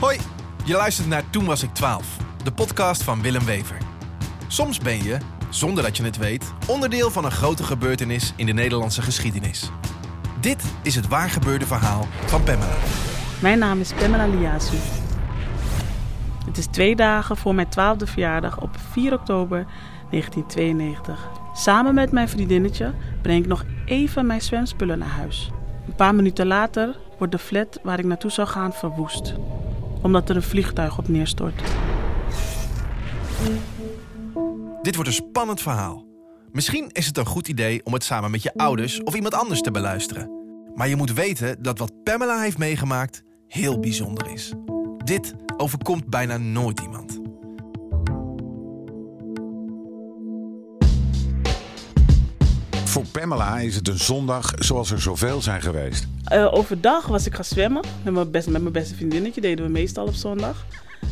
Hoi, je luistert naar Toen was ik 12, de podcast van Willem Wever. Soms ben je, zonder dat je het weet, onderdeel van een grote gebeurtenis in de Nederlandse geschiedenis. Dit is het waargebeurde verhaal van Pamela. Mijn naam is Pamela Liasu. Het is twee dagen voor mijn twaalfde verjaardag op 4 oktober 1992. Samen met mijn vriendinnetje breng ik nog even mijn zwemspullen naar huis. Een paar minuten later wordt de flat waar ik naartoe zou gaan verwoest. Omdat er een vliegtuig op neerstort. Dit wordt een spannend verhaal. Misschien is het een goed idee om het samen met je ouders of iemand anders te beluisteren. Maar je moet weten dat wat Pamela heeft meegemaakt heel bijzonder is. Dit overkomt bijna nooit iemand. Voor Pamela is het een zondag zoals er zoveel zijn geweest. Eh, overdag was ik gaan zwemmen. Met mijn, best, met mijn beste vriendinnetje deden we meestal op zondag.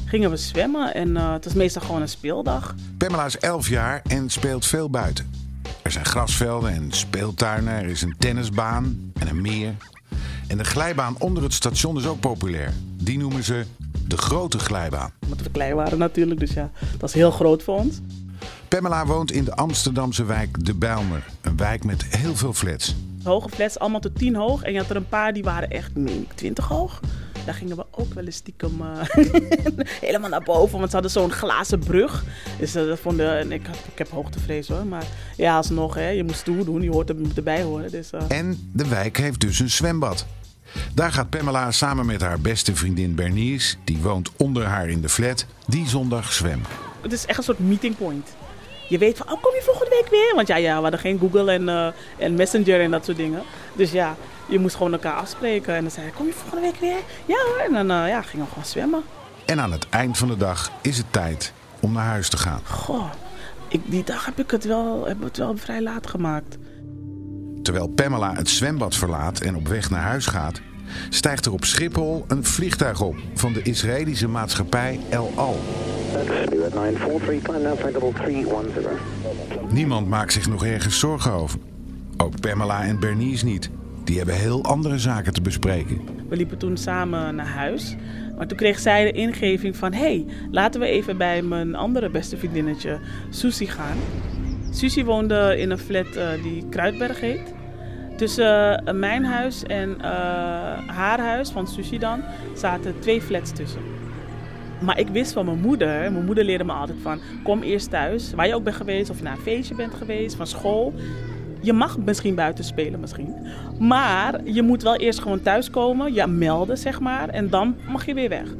Gingen we zwemmen en eh, het was meestal gewoon een speeldag. Pamela is 11 jaar en speelt veel buiten. Er zijn grasvelden en speeltuinen, er is een tennisbaan en een meer. En de glijbaan onder het station is ook populair. Die noemen ze de grote glijbaan. Omdat we klein waren natuurlijk, dus ja, dat is heel groot voor ons. Pamela woont in de Amsterdamse wijk De Bijlmer. Een wijk met heel veel flats. Hoge flats, allemaal tot 10 hoog. En je had er een paar die waren echt meen ik, 20 hoog. Daar gingen we ook wel eens stiekem eh, helemaal naar boven. Want ze hadden zo'n glazen brug. Dus eh, dat vonden, en ik, heb hoogtevrees hoor. Maar ja, alsnog, hè, je moet stoer doen. Je hoort er, erbij horen. Dus, eh, En de wijk heeft dus een zwembad. Daar gaat Pamela samen met haar beste vriendin Bernice, die woont onder haar in de flat, die zondag zwemmen. het is echt een soort meeting point. Je weet van, oh, kom je volgende week weer? Want ja, ja we hadden geen Google en, eh, en Messenger en dat soort dingen. Dus ja, je moest gewoon elkaar afspreken. En dan zei hij, kom je volgende week weer? Ja hoor. En dan eh, ja, gingen we gewoon zwemmen. En aan het eind van de dag is het tijd om naar huis te gaan. Goh, ik, die dag heb ik het wel, heb het wel vrij laat gemaakt. Terwijl Pamela het zwembad verlaat en op weg naar huis gaat, stijgt er op Schiphol een vliegtuig op van de Israëlische maatschappij El Al. Spirit 943, climb now flight level 310. Niemand maakt zich nog ergens zorgen over. Ook Pamela en Bernice niet. Die hebben heel andere zaken te bespreken. We liepen toen samen naar huis. Maar toen kreeg zij de ingeving van... hé, hey, laten we even bij mijn andere beste vriendinnetje Susie gaan. Susie woonde in een flat eh, die Kruidberg heet. Tussen eh, mijn huis en eh, haar huis, van Susie dan, zaten twee flats tussen. Maar ik wist van mijn moeder, mijn moeder leerde me altijd van... kom eerst thuis, waar je ook bent geweest, of je naar een feestje bent geweest, van school... Je mag misschien buiten spelen, misschien. Maar je moet wel eerst gewoon thuiskomen, je melden, zeg maar. En dan mag je weer weg.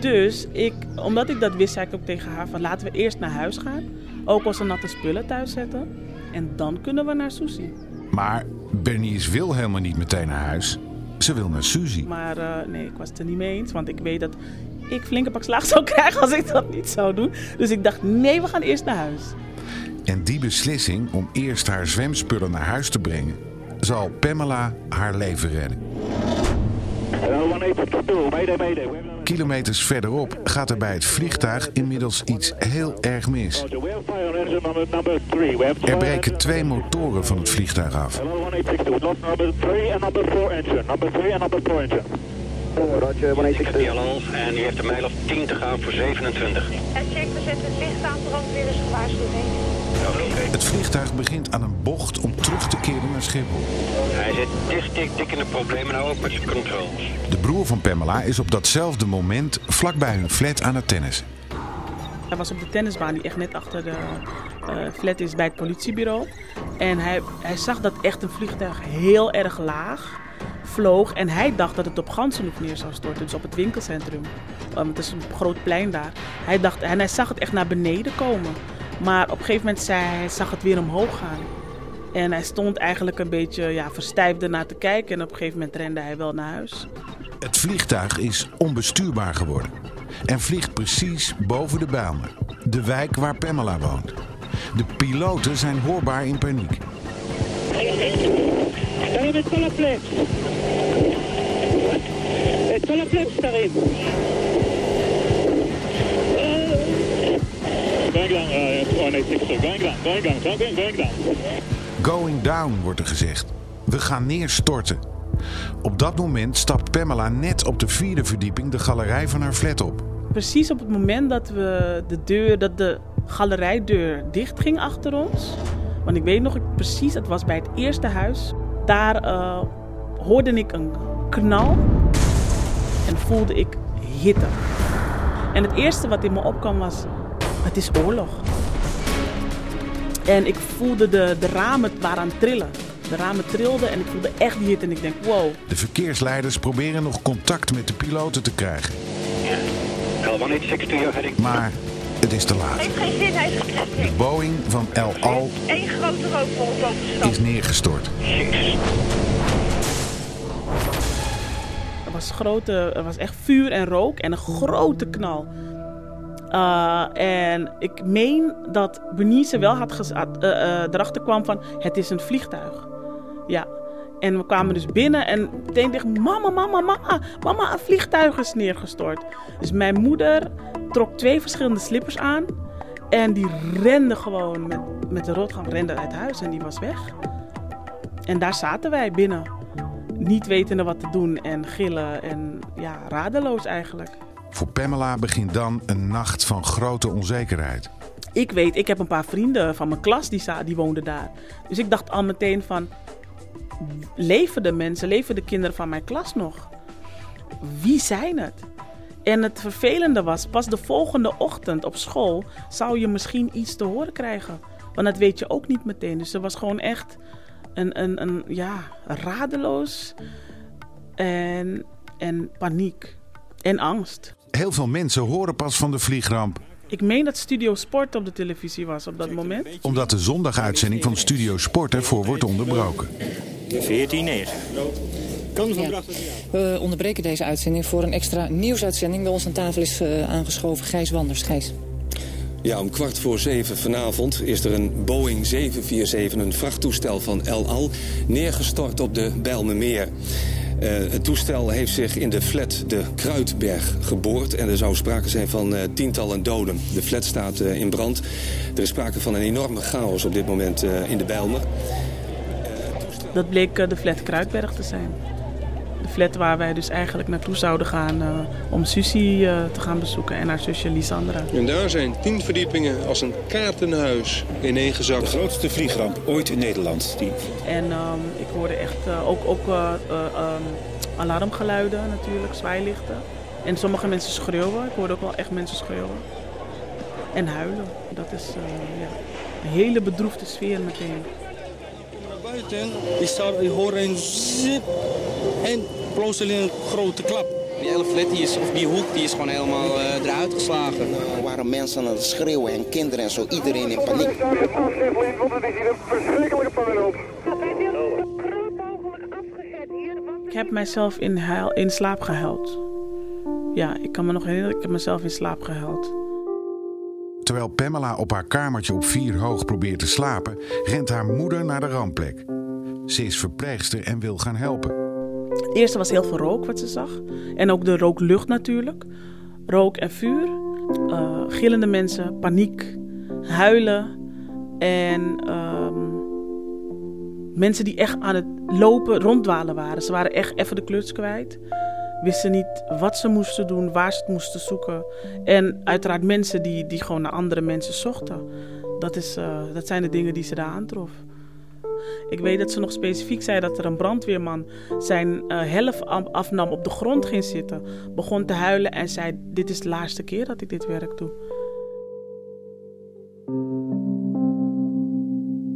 Dus ik, omdat ik dat wist, zei ik ook tegen haar van laten we eerst naar huis gaan. Ook onze natte spullen thuis zetten. En dan kunnen we naar Susie. Maar Bernice wil helemaal niet meteen naar huis. Ze wil naar Suzy. Maar eh, nee, ik was het er niet mee eens. Want ik weet dat ik flinke pak slaag zou krijgen als ik dat niet zou doen. Dus ik dacht, nee, we gaan eerst naar huis. En die beslissing om eerst haar zwemspullen naar huis te brengen, zal Pamela haar leven redden. Hello 1862, mayday, mayday. We have another- Kilometers verderop gaat er bij het vliegtuig inmiddels iets heel erg mis. Roger, we have fire on engine number, number 3. We have Er breken twee motoren van het vliegtuig af. Hello 1862, we lost number 3 and number 4 engine. Number 3 and number 4 engine. Roger, 1862. Hallo, en u heeft een mijl of 10 te gaan voor 27. En check, we zetten het licht aan, brandweer is gewaarschuwing. Het vliegtuig begint aan een bocht om terug te keren naar Schiphol. Hij zit dik, dik, dik in de problemen, nou ook met zijn controls. De broer van Pamela is op datzelfde moment vlakbij hun flat aan het tennissen. Hij was op de tennisbaan die echt net achter de eh, flat is bij het politiebureau. En hij, hij zag dat echt een vliegtuig heel erg laag vloog. En hij dacht dat het op Gansenhoef neer zou storten, dus op het winkelcentrum. Want het is een groot plein daar. Hij dacht, en hij zag het echt naar beneden komen. Maar op een gegeven moment zei hij zag het weer omhoog gaan. En hij stond eigenlijk een beetje ja, verstijfd ernaar te kijken. En op een gegeven moment rende hij wel naar huis. Het vliegtuig is onbestuurbaar geworden en vliegt precies boven de Bijlmer, de wijk waar Pamela woont. De piloten zijn hoorbaar in paniek. Sarim את כל הפלט. את כל הפלט סתרים. Going down, uh, 1862. Going down, going down, going, going down. Going down wordt er gezegd. We gaan neerstorten. Op dat moment stapt Pamela net op de vierde verdieping de galerij van haar flat op. Precies op het moment dat we de deur, dat de galerijdeur dicht ging achter ons. Want ik weet nog precies, het was bij het eerste huis. Daar eh, hoorde ik een knal en voelde ik hitte. En het eerste wat in me opkwam was, het is oorlog. En ik voelde de, de ramen waaraan trillen. De ramen trilden en ik voelde echt die hitte en ik denk, wow. De verkeersleiders proberen nog contact met de piloten te krijgen. L186 to your heading. Maar het is te laat. Heeft geen zin, hij is. De Boeing van El Al Eén grote is neergestort. Jezus. Er was, grote, er was echt vuur en rook en een grote knal. Uh, en ik meen dat Benice wel had had, eh, eh, erachter kwam van het is een vliegtuig. Ja. En we kwamen dus binnen en meteen dacht mama, mama, mama, mama, een vliegtuig is neergestort. Dus mijn moeder trok twee verschillende slippers aan en die rende gewoon met, met de rotgang rende uit huis en die was weg. En daar zaten wij binnen, niet wetende wat te doen en gillen en ja, radeloos eigenlijk. Voor Pamela begint dan een nacht van grote onzekerheid. Ik weet, ik heb een paar vrienden van mijn klas die, die woonden daar. Dus ik dacht al meteen van, leven de mensen, leven de kinderen van mijn klas nog? Wie zijn het? En het vervelende was, pas de volgende ochtend op school zou je misschien iets te horen krijgen. Want dat weet je ook niet meteen. Dus er was gewoon echt een, een, een ja, radeloos en, en paniek en angst. Heel veel mensen horen pas van de vliegramp Ik meen dat Studio Sport op de televisie was op dat moment. omdat de zondaguitzending van Studio Sport ervoor wordt onderbroken. 14-9. Ja. We onderbreken deze uitzending voor een extra nieuwsuitzending. Bij ons aan tafel is eh, aangeschoven Gijs Wanders. Gijs. Ja, om kwart voor zeven vanavond is er een Boeing 747, een vrachttoestel van El Al, neergestort op de Bijlmermeer. Eh, het toestel heeft zich in de flat de Kruidberg geboord en er zou sprake zijn van eh, tientallen doden. De flat staat eh, in brand. Er is sprake van een enorme chaos op dit moment eh, in de Bijlmer. Dat bleek eh, de flat Kruidberg te zijn. De flat waar wij dus eigenlijk naartoe zouden gaan eh, om Susie eh, te gaan bezoeken en haar zusje Lisandra. En daar zijn tien verdiepingen als een kaartenhuis ineengezakt. De grootste vliegramp ooit in Nederland. Die En ehm, ik hoorde echt eh, ook, ook eh, eh, ehm, alarmgeluiden natuurlijk, zwaailichten. En sommige mensen schreeuwen. Ik hoorde ook wel echt mensen schreeuwen. En huilen. Dat is eh, ja, een hele bedroefde sfeer meteen. Buiten, ik, zou, ik hoor een zip en plotseling een grote klap. Die hele flat die is, of die hoek die is gewoon helemaal eh, eruit geslagen. Er waren mensen aan het schreeuwen en kinderen en zo, iedereen in paniek. Ik heb mijzelf in, huil, in slaap gehuild. Ja, ik kan me nog herinneren, ik heb mezelf in slaap gehuild. Terwijl Pamela op haar kamertje op vier hoog probeert te slapen, rent haar moeder naar de rampplek. Ze is verpleegster en wil gaan helpen. Het eerste was heel veel rook wat ze zag. En ook de rooklucht natuurlijk. Rook en vuur. eh, gillende mensen, paniek, huilen. En ehm, mensen die echt aan het lopen, ronddwalen waren. Ze waren echt even de kluts kwijt. Wisten niet wat ze moesten doen, waar ze het moesten zoeken. En uiteraard mensen die, die gewoon naar andere mensen zochten. Dat, is, eh, dat zijn de dingen die ze daar aantrof. Ik weet dat ze nog specifiek zei dat er een brandweerman zijn eh, helft af- afnam, op de grond ging zitten, begon te huilen en zei: Dit is de laatste keer dat ik dit werk doe.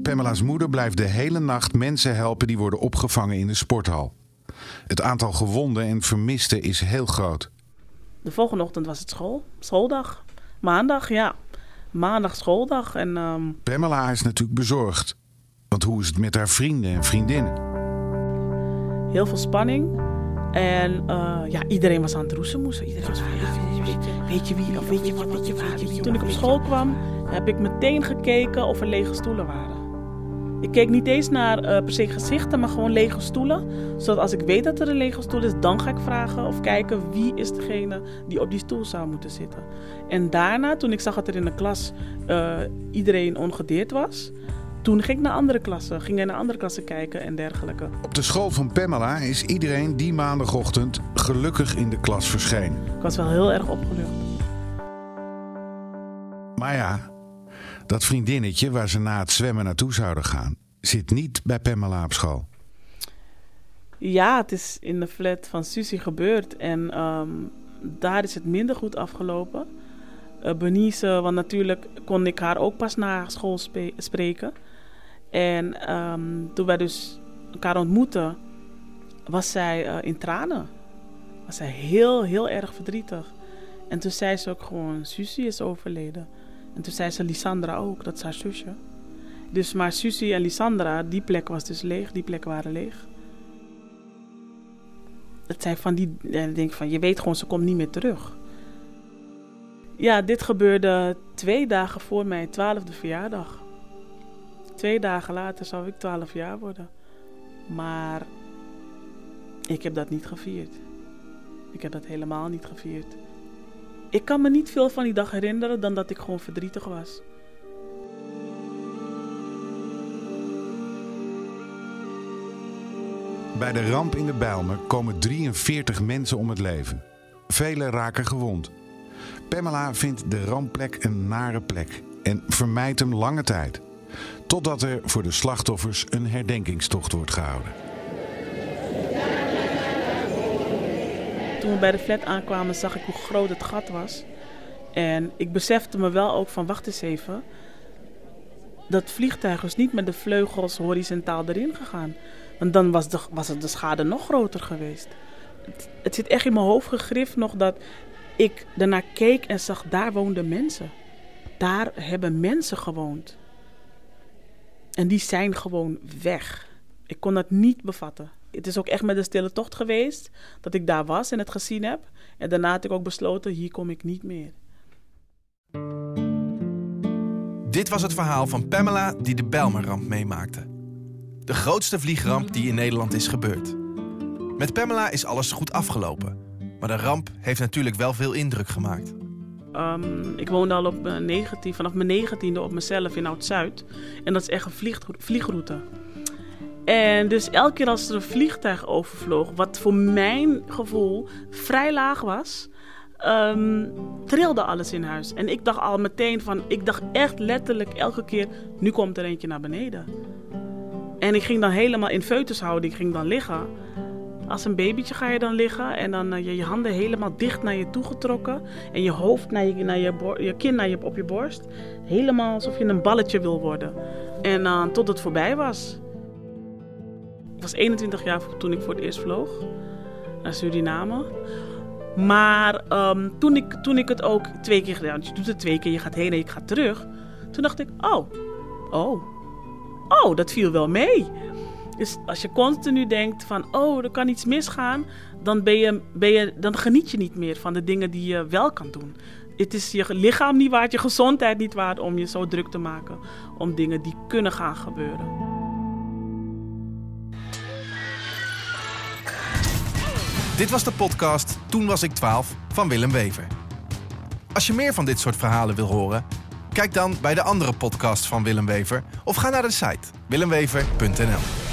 Pamela's moeder blijft de hele nacht mensen helpen die worden opgevangen in de sporthal. Het aantal gewonden en vermisten is heel groot. De volgende ochtend was het school, schooldag. Maandag, ja. Maandag schooldag. En ehm, Pamela is natuurlijk bezorgd. Want hoe is het met haar vrienden en vriendinnen? heel veel spanning. En eh, ja, iedereen was aan het roezemoesen. Iedereen was van, ja, weet, je, weet je wie of weet je wat, weet je waar. je- Toen ik op school kwam, heb ik meteen gekeken of er lege stoelen waren. Ik keek niet eens naar eh, per se gezichten, maar gewoon lege stoelen. Zodat als ik weet dat er een lege stoel is, dan ga ik vragen of kijken wie is degene die op die stoel zou moeten zitten. En daarna, toen ik zag dat er in de klas eh, iedereen ongedeerd was, toen ging ik naar andere klassen, ging hij naar andere klassen kijken en dergelijke. Op de school van Pamela is iedereen die maandagochtend gelukkig in de klas verscheen. Ik was wel heel erg opgelucht. Maar ja, dat vriendinnetje waar ze na het zwemmen naartoe zouden gaan, zit niet bij Pamela op school. Ja, het is in de flat van Susie gebeurd en ehm, daar is het minder goed afgelopen. Uh, Benice, want natuurlijk kon ik haar ook pas na school spreken. En um, toen wij dus elkaar ontmoetten, was zij uh, in tranen. Was zij heel, heel erg verdrietig. En toen zei ze ook gewoon, Susie is overleden. En toen zei ze Lisandra ook, dat is haar zusje. Dus maar Susie en Lisandra, die plek was dus leeg, die plekken waren leeg. Het zijn van die, ik denk van, je weet gewoon, ze komt niet meer terug. Ja, dit gebeurde twee dagen voor mijn twaalfde verjaardag. Twee dagen later zou ik twaalf jaar worden. Maar ik heb dat niet gevierd. Ik heb dat helemaal niet gevierd. Ik kan me niet veel van die dag herinneren dan dat ik gewoon verdrietig was. Bij de ramp in de Bijlmer komen 43 mensen om het leven. Velen raken gewond. Pamela vindt de rampplek een nare plek en vermijdt hem lange tijd. Totdat er voor de slachtoffers een herdenkingstocht wordt gehouden. Toen we bij de flat aankwamen zag ik hoe groot het gat was. En ik besefte me wel ook van wacht eens even. Dat vliegtuig is niet met de vleugels horizontaal erin gegaan. Want dan was, de, was het de schade nog groter geweest. Het, het zit echt in mijn hoofd gegrift nog dat ik daarnaar keek en zag daar woonden mensen. Daar hebben mensen gewoond. En die zijn gewoon weg. Ik kon dat niet bevatten. Het is ook echt met een stille tocht geweest dat ik daar was en het gezien heb. En daarna had ik ook besloten, hier kom ik niet meer. Dit was het verhaal van Pamela die de Bijlmerramp meemaakte. De grootste vliegramp die in Nederland is gebeurd. Met Pamela is alles goed afgelopen. Maar de ramp heeft natuurlijk wel veel indruk gemaakt. Um, ik woonde al op mijn 19, vanaf mijn negentiende op mezelf in Oud-Zuid. En dat is echt een vlieg, vliegroute. En dus elke keer als er een vliegtuig overvloog, wat voor mijn gevoel vrij laag was, um, trilde alles in huis. En ik dacht al meteen van, ik dacht echt letterlijk elke keer, nu komt er eentje naar beneden. En ik ging dan helemaal in feutushouding, ging dan liggen. Als een babytje ga je dan liggen en dan uh, je, je handen helemaal dicht naar je toe getrokken. En je hoofd naar je, naar je, je kin naar je, op je borst. Helemaal alsof je een balletje wil worden. En uh, tot het voorbij was. Ik was 21 jaar toen ik voor het eerst vloog naar Suriname. Maar um, toen, ik, toen ik het ook twee keer gedaan, je doet het twee keer, je gaat heen en je gaat terug. Toen dacht ik, oh, oh, oh, dat viel wel mee. Dus als je continu denkt van, oh, er kan iets misgaan, dan, ben je, ben je, dan geniet je niet meer van de dingen die je wel kan doen. Het is je lichaam niet waard, je gezondheid niet waard om je zo druk te maken om dingen die kunnen gaan gebeuren. Dit was de podcast Toen was ik 12 van Willem Wever. Als je meer van dit soort verhalen wil horen, kijk dan bij de andere podcast van Willem Wever of ga naar de site willemwever.nl.